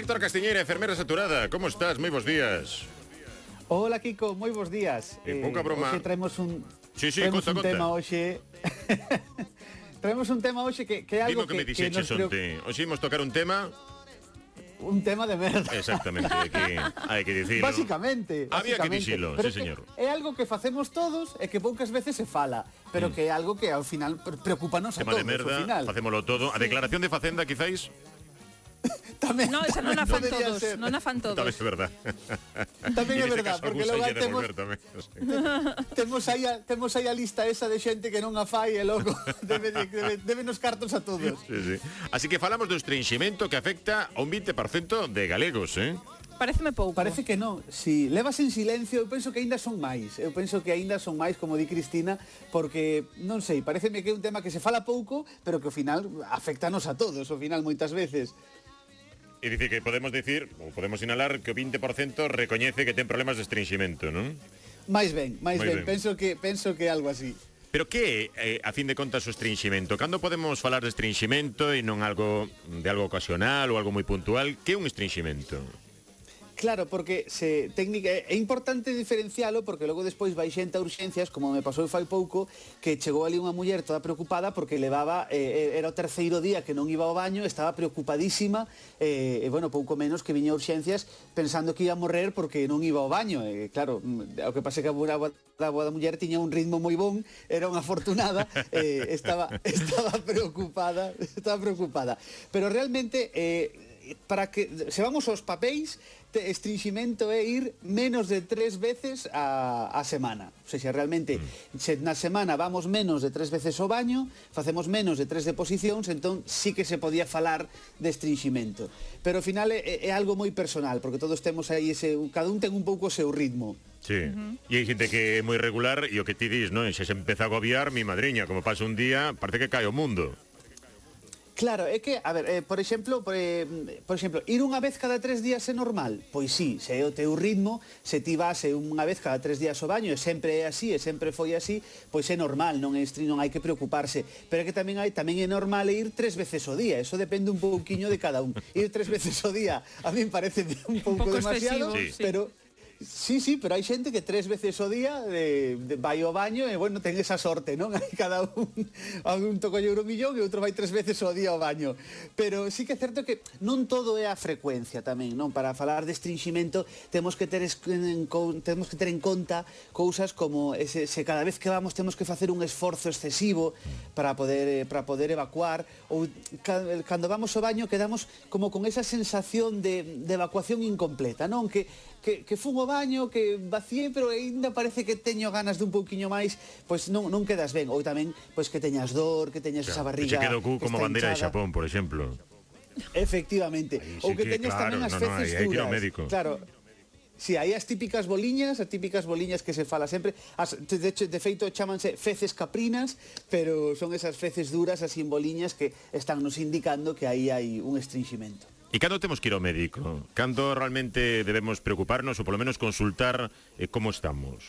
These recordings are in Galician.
Héctor Castiñeira, enfermera saturada. ¿Cómo estás? Muy buenos días. Hola, Kiko. Moi bons días. Eh, pouca eh, broma. Hoxe traemos un, sí, sí, traemos conta, un conta. tema hoxe... traemos un tema hoxe que, que é algo Dimo que, que me dixeches que onte. Hoxe imos tocar un tema un tema de merda. Exactamente, que hai que dicilo. Básicamente, básicamente. Había que dicilo, sí, señor. É algo que facemos todos e que poucas veces se fala, pero mm. que é algo que ao final preocupanos tema a todos, de merda, ao final. Facémolo todo. A declaración de Facenda, quizáis? tamén, no, esa non a fan todos, ser. non a fan todos. Tamén é verdad. Tamén é verdad, caso, porque logo temos tamén, sí. temos aí a, temos aí a lista esa de xente que non a fai e logo debe, de, debe, debe nos cartos a todos. Sí, sí. Así que falamos do estrinximento que afecta a un 20% de galegos, eh? Pareceme pouco. Parece que non. Si levas en silencio, eu penso que aínda son máis. Eu penso que aínda son máis, como di Cristina, porque non sei, pareceme que é un tema que se fala pouco, pero que ao final afectanos a todos, ao final moitas veces. E dicir que podemos decir, ou podemos sinalar que o 20% recoñece que ten problemas de estrinximento, non? Máis ben, máis ben. ben. Penso que penso que algo así. Pero que é, eh, a fin de contas, o estrinximento? Cando podemos falar de estrinximento e non algo de algo ocasional ou algo moi puntual? Que é un estrinximento? Claro, porque se técnica é importante diferencialo porque logo despois vai xente a urxencias, como me pasou fai pouco, que chegou ali unha muller toda preocupada porque levaba eh, eh, era o terceiro día que non iba ao baño, estaba preocupadísima, eh, e bueno, pouco menos que viña a urxencias pensando que iba a morrer porque non iba ao baño. E, eh, claro, mm, o que pase que a boa, a boa da muller tiña un ritmo moi bon, era unha afortunada, eh, estaba estaba preocupada, estaba preocupada. Pero realmente eh para que se vamos aos papéis, te, estringimento é ir menos de tres veces a, a semana. O sea, se realmente mm. se na semana vamos menos de tres veces ao baño, facemos menos de tres deposicións, entón sí que se podía falar de estringimento. Pero ao final é, é algo moi personal, porque todos temos aí ese cada un ten un pouco o seu ritmo. Sí. Uh -huh. E hai xente que é moi regular e o que ti dis, non? Se se empeza a agobiar, mi madriña, como pasa un día, parece que cae o mundo. Claro, é que, a ver, eh, por exemplo, por, eh, por exemplo, ir unha vez cada tres días é normal? Pois sí, se é o teu ritmo, se ti vas eh, unha vez cada tres días ao baño e sempre é así, e sempre foi así, pois é normal, non é non hai que preocuparse. Pero é que tamén hai tamén é normal ir tres veces ao día, eso depende un pouquiño de cada un. Ir tres veces ao día, a mí parece un pouco, un pouco demasiado, excesivo, sí. pero Sí, sí, pero hai xente que tres veces o día de, de, vai ao baño e, bueno, ten esa sorte, non? Hai cada un, algún tocolle un millón e outro vai tres veces o día ao baño. Pero sí que é certo que non todo é a frecuencia tamén, non? Para falar de estringimento temos que ter en, temos que ter en conta cousas como ese, se cada vez que vamos temos que facer un esforzo excesivo para poder eh, para poder evacuar ou cando vamos ao baño quedamos como con esa sensación de, de evacuación incompleta, non? Que que, que fun ao baño, que vaciei, pero aínda parece que teño ganas de un pouquiño máis, pois non, non quedas ben. Ou tamén, pois que teñas dor, que teñas claro, esa barriga... Que quedo como bandeira hinchada. de Xapón, por exemplo. Efectivamente. Aí, sí ou que, que teñas claro, tamén as no, feces no, aí, duras. Médico. Claro, Si, sí, hai as típicas boliñas, as típicas boliñas que se fala sempre. As, de, hecho, de feito, chamanse feces caprinas, pero son esas feces duras, as boliñas que están nos indicando que aí hai un estringimento. E cando temos que ir ao médico? Cando realmente debemos preocuparnos ou polo menos consultar eh, como estamos?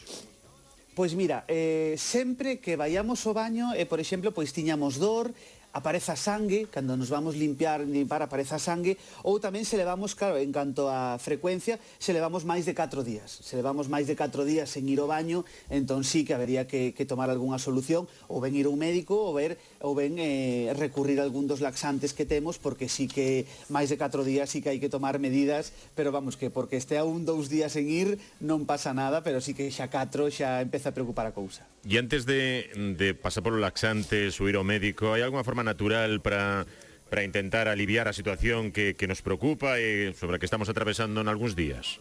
Pois mira, eh, sempre que vayamos ao baño, eh, por exemplo, pois tiñamos dor, apareza sangue, cando nos vamos limpiar, limpar apareza sangue, ou tamén se levamos, claro, en canto a frecuencia, se levamos máis de 4 días. Se levamos máis de 4 días sen ir ao baño, entón sí que habería que, que tomar algunha solución, ou ben ir a un médico, ou, ver, ou ben eh, recurrir a algún dos laxantes que temos, porque sí que máis de 4 días sí que hai que tomar medidas, pero vamos, que porque este a un, dous días en ir, non pasa nada, pero sí que xa 4 xa empeza a preocupar a cousa. E antes de, de pasar polo laxante, subir ao médico, hai alguna forma natural para para intentar aliviar a situación que, que nos preocupa e sobre a que estamos atravesando en algúns días?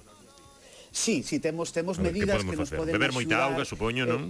Sí, sí, temos temos medidas ver, que, que nos poden Beber moita auga, supoño, eh, non?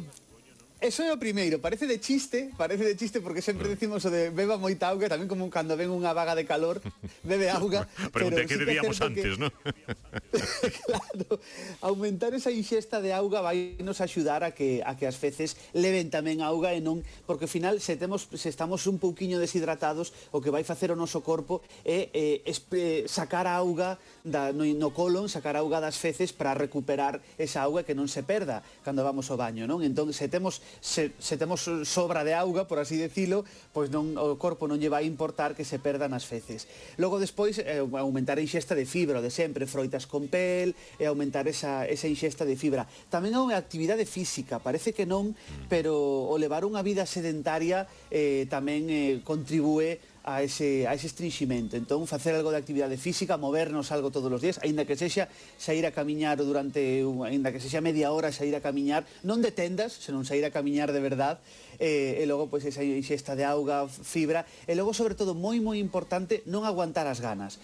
Eso é o primeiro, parece de chiste, parece de chiste porque sempre mm. decimos o de beba moita auga, tamén como cando ven unha vaga de calor, bebe auga. Pregunté pero que sí debíamos que antes, que... non? claro, aumentar esa ingesta de auga vai nos axudar a que a que as feces leven tamén auga e non, porque ao final se temos se estamos un pouquiño deshidratados, o que vai facer o noso corpo é, é, é eh, sacar a auga da, no, no colon, sacar a auga das feces para recuperar esa auga que non se perda cando vamos ao baño, non? Entón, se temos se, se temos sobra de auga, por así decirlo, pois non o corpo non lle vai importar que se perdan as feces. Logo despois eh, aumentar a inxesta de fibra, de sempre, froitas con pel, e aumentar esa, esa inxesta de fibra. Tamén é unha actividade física, parece que non, mm. pero o levar unha vida sedentaria eh, tamén eh, contribúe a ese, a ese estrinximento. Entón, facer algo de actividade física, movernos algo todos os días, aínda que sexa sair a camiñar durante, aínda que sexa media hora sair a camiñar, non de tendas, senón sair a camiñar de verdad, eh, e logo pois esa ingesta de auga, fibra, e logo sobre todo moi moi importante non aguantar as ganas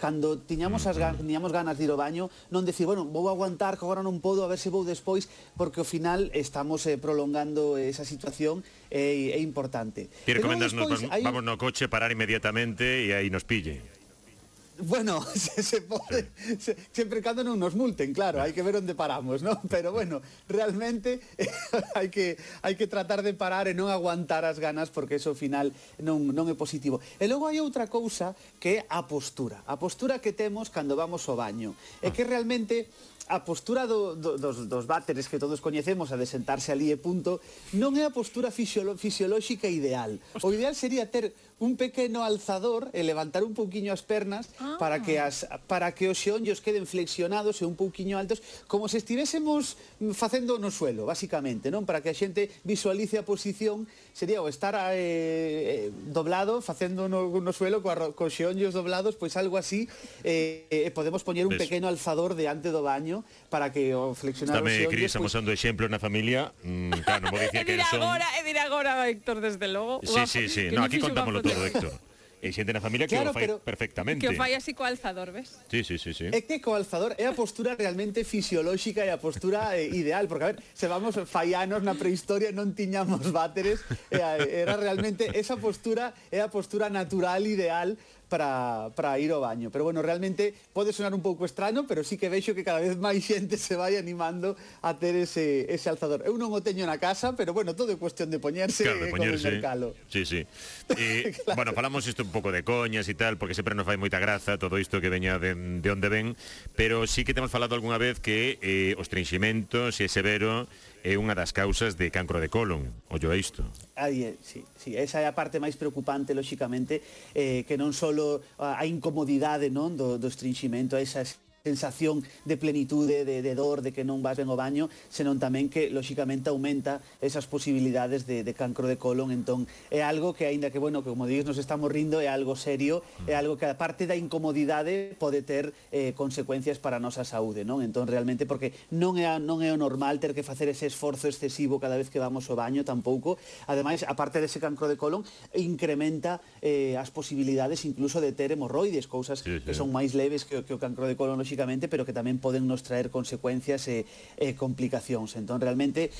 cando tiñamos as ganas, tiñamos ganas de ir ao baño, non decir, bueno, vou aguantar que agora non podo, a ver se vou despois, porque ao final estamos eh, prolongando esa situación eh, é importante. Ti recomendas, despois, nos, hay... vamos no coche, parar inmediatamente e aí nos pille. Bueno, se, se pode, se, sempre cando non nos multen, claro, hai que ver onde paramos, non? Pero bueno, realmente eh, hai que hai que tratar de parar e non aguantar as ganas porque eso final non non é positivo. E logo hai outra cousa que é a postura, a postura que temos cando vamos ao baño. É ah. que realmente a postura do, do, dos, dos váteres que todos coñecemos a de sentarse ali e punto non é a postura fisiolo, fisiolóxica ideal. O ideal sería ter un pequeno alzador e levantar un pouquiño as pernas ah. para que as para que os xeonllos queden flexionados e un pouquiño altos, como se estivésemos facendo no suelo, basicamente, non? Para que a xente visualice a posición, sería o estar eh, eh doblado facendo no, no suelo coa, co xeonllos doblados, pois algo así, eh, eh podemos poñer un Ves. pequeno alzador diante do baño para que o flexionar Estame, os xeonllos. Dame, Cris, pois amosando pues... exemplo na familia, mm, claro, non vou dicir que son... Agora, E dir agora, Héctor, desde logo. Sí, sí, sí, no, aquí contámoslo todo. Correcto. E xente na familia claro, que o fai perfectamente. Que o fai así co alzador, ves? Sí, sí, sí, sí. É que co alzador é a postura realmente fisiolóxica e a postura eh, ideal, porque a ver, se vamos faianos na prehistoria non tiñamos váteres, eh, era realmente esa postura é a postura natural ideal para, para ir ao baño. Pero bueno, realmente pode sonar un pouco estrano, pero sí que vexo que cada vez máis xente se vai animando a ter ese, ese alzador. Eu non o teño na casa, pero bueno, todo é cuestión de poñerse claro, de poñerse. con el mercalo. Sí, sí. E, eh, claro. Bueno, falamos isto un pouco de coñas e tal, porque sempre nos fai moita graza todo isto que veña de, de onde ven, pero sí que temos falado algunha vez que eh, os trinximentos e ese vero é unha das causas de cancro de colon, ollo isto. Aí, sí, sí, esa é a parte máis preocupante, lóxicamente, eh, que non só a, a incomodidade non do, do estringimento, esas sensación de plenitude, de, de dor, de que non vas ben ao baño, senón tamén que, lóxicamente, aumenta esas posibilidades de, de cancro de colon. Entón, é algo que, aínda que, bueno, que como dices, nos estamos rindo, é algo serio, mm. é algo que, aparte da incomodidade, pode ter eh, consecuencias para a nosa saúde, non? Entón, realmente, porque non é, non é o normal ter que facer ese esforzo excesivo cada vez que vamos ao baño, tampouco. Ademais, aparte dese cancro de colon, incrementa eh, as posibilidades incluso de ter hemorroides, cousas sí, sí. que son máis leves que, que o cancro de colon, pero que tamén poden nos traer consecuencias e, e complicacións. Entón, realmente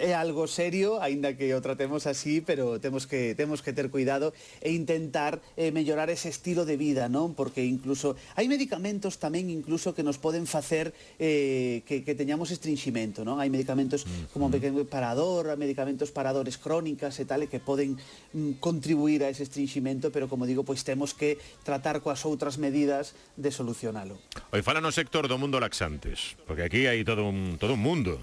é algo serio, aínda que o tratemos así, pero temos que temos que ter cuidado e intentar eh, mellorar ese estilo de vida, non? Porque incluso hai medicamentos tamén incluso que nos poden facer eh, que, que teñamos estrinximento, non? Hai medicamentos como parador, medicamentos paradores crónicas e tal, e que poden mm, contribuir a ese estrinximento, pero como digo, pois temos que tratar coas outras medidas de solucionalo. Oi, fala no sector do mundo laxantes? Porque aquí hai todo un, todo un mundo.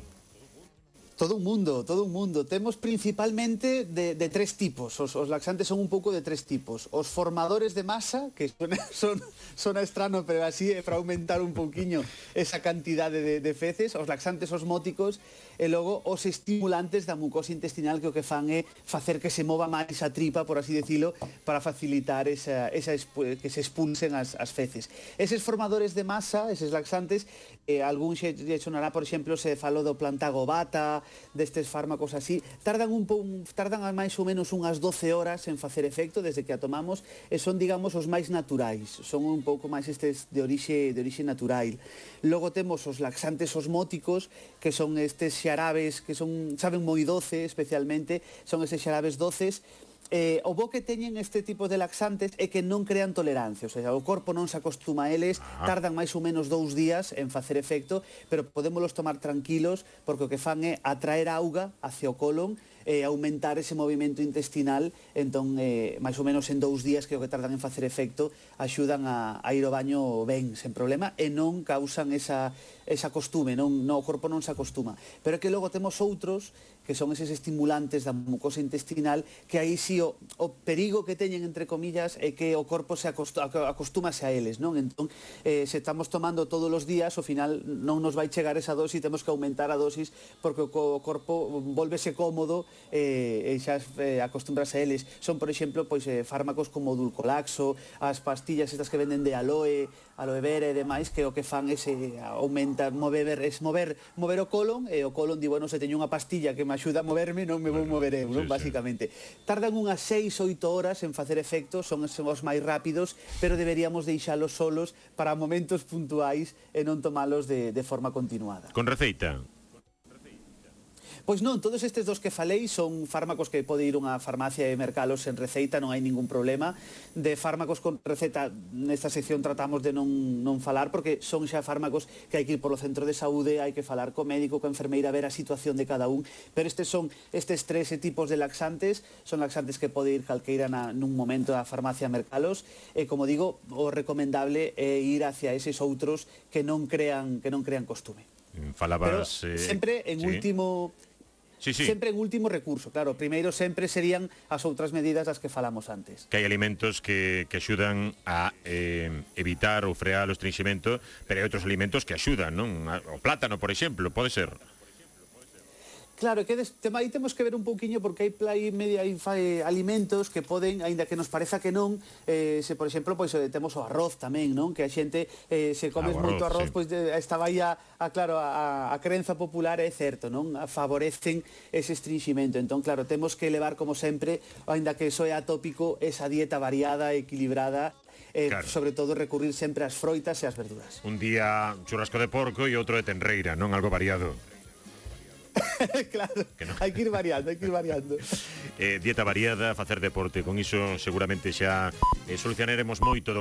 Todo un mundo, todo un mundo. Temos principalmente de, de tres tipos. Os, os laxantes son un pouco de tres tipos. Os formadores de masa, que son, son, son estrano, pero así é para aumentar un pouquiño esa cantidade de, de feces. Os laxantes osmóticos e logo os estimulantes da mucosa intestinal que o que fan é facer que se mova máis a tripa, por así decilo, para facilitar esa, esa que se expulsen as, as feces. Eses formadores de masa, eses laxantes, eh, algún xe, xe sonará, por exemplo, se falou do plantagobata, destes fármacos así, tardan un, un tardan máis ou menos unhas 12 horas en facer efecto desde que a tomamos e son, digamos, os máis naturais, son un pouco máis estes de orixe de orixe natural. Logo temos os laxantes osmóticos, que son estes xarabes que son, saben moi doce especialmente, son eses xarabes doces, eh, o bo que teñen este tipo de laxantes é que non crean tolerancia, o, sea, o corpo non se acostuma a eles, ah. tardan máis ou menos dous días en facer efecto, pero podémolos tomar tranquilos, porque o que fan é atraer auga hacia o colon, eh, aumentar ese movimento intestinal, entón, eh, máis ou menos en dous días, creo que tardan en facer efecto, axudan a, a ir ao baño ben, sen problema, e non causan esa, esa costume, non, non, o corpo non se acostuma. Pero é que logo temos outros que son eses estimulantes da mucosa intestinal, que aí si sí, o, o perigo que teñen, entre comillas, é que o corpo se acostúmase a eles, non? Entón, eh, se estamos tomando todos os días, ao final non nos vai chegar esa dosis, temos que aumentar a dosis, porque o, o corpo volvese cómodo eh, e xa eh, acostúmbrase a eles. Son, por exemplo, pois, eh, fármacos como o dulcolaxo, as pastillas estas que venden de aloe, aloe vera e demais, que o que fan é se eh, aumenta, mover, es mover, mover o colon, e o colon di, bueno, se teño unha pastilla que me axuda a moverme, non me vou mover eu, non? Sí, Básicamente. Sí. Tardan unhas 6, 8 horas en facer efecto, son os máis rápidos, pero deberíamos deixalos solos para momentos puntuais e non tomalos de, de forma continuada. Con receita? Pois non, todos estes dos que falei son fármacos que pode ir unha farmacia e mercalos en receita, non hai ningún problema. De fármacos con receta, nesta sección tratamos de non, non falar, porque son xa fármacos que hai que ir polo centro de saúde, hai que falar co médico, co enfermeira, ver a situación de cada un. Pero estes son estes tres tipos de laxantes, son laxantes que pode ir calqueira na, nun momento á farmacia mercalos, e como digo, o recomendable é ir hacia eses outros que non crean que non crean costume. Falabas Pero sempre en eh, sí. último Sí, sí. Sempre en último recurso, claro. Primeiro sempre serían as outras medidas das que falamos antes. Que hai alimentos que, que axudan a eh, evitar ou frear o estringimento, pero hai outros alimentos que axudan, non? O plátano, por exemplo, pode ser. Claro, que des, tema, aí temos que ver un pouquiño porque hai play media aí fai eh, alimentos que poden, aínda que nos pareza que non, eh, se por exemplo, pois eh, temos o arroz tamén, non? Que a xente eh, se comes ah, moito arroz, sí. pois de, estaba aí a, a claro, a, a crenza popular é certo, non? A Favorecen ese estringimento. Entón, claro, temos que elevar como sempre, aínda que soe atópico, esa dieta variada, equilibrada eh, claro. sobre todo recurrir sempre ás froitas e ás verduras. Un día churrasco de porco e outro de tenreira, non algo variado. claro, que no. hai que ir variando, hai que ir variando. eh, dieta variada, facer deporte, con iso seguramente xa eh, solucionaremos moito do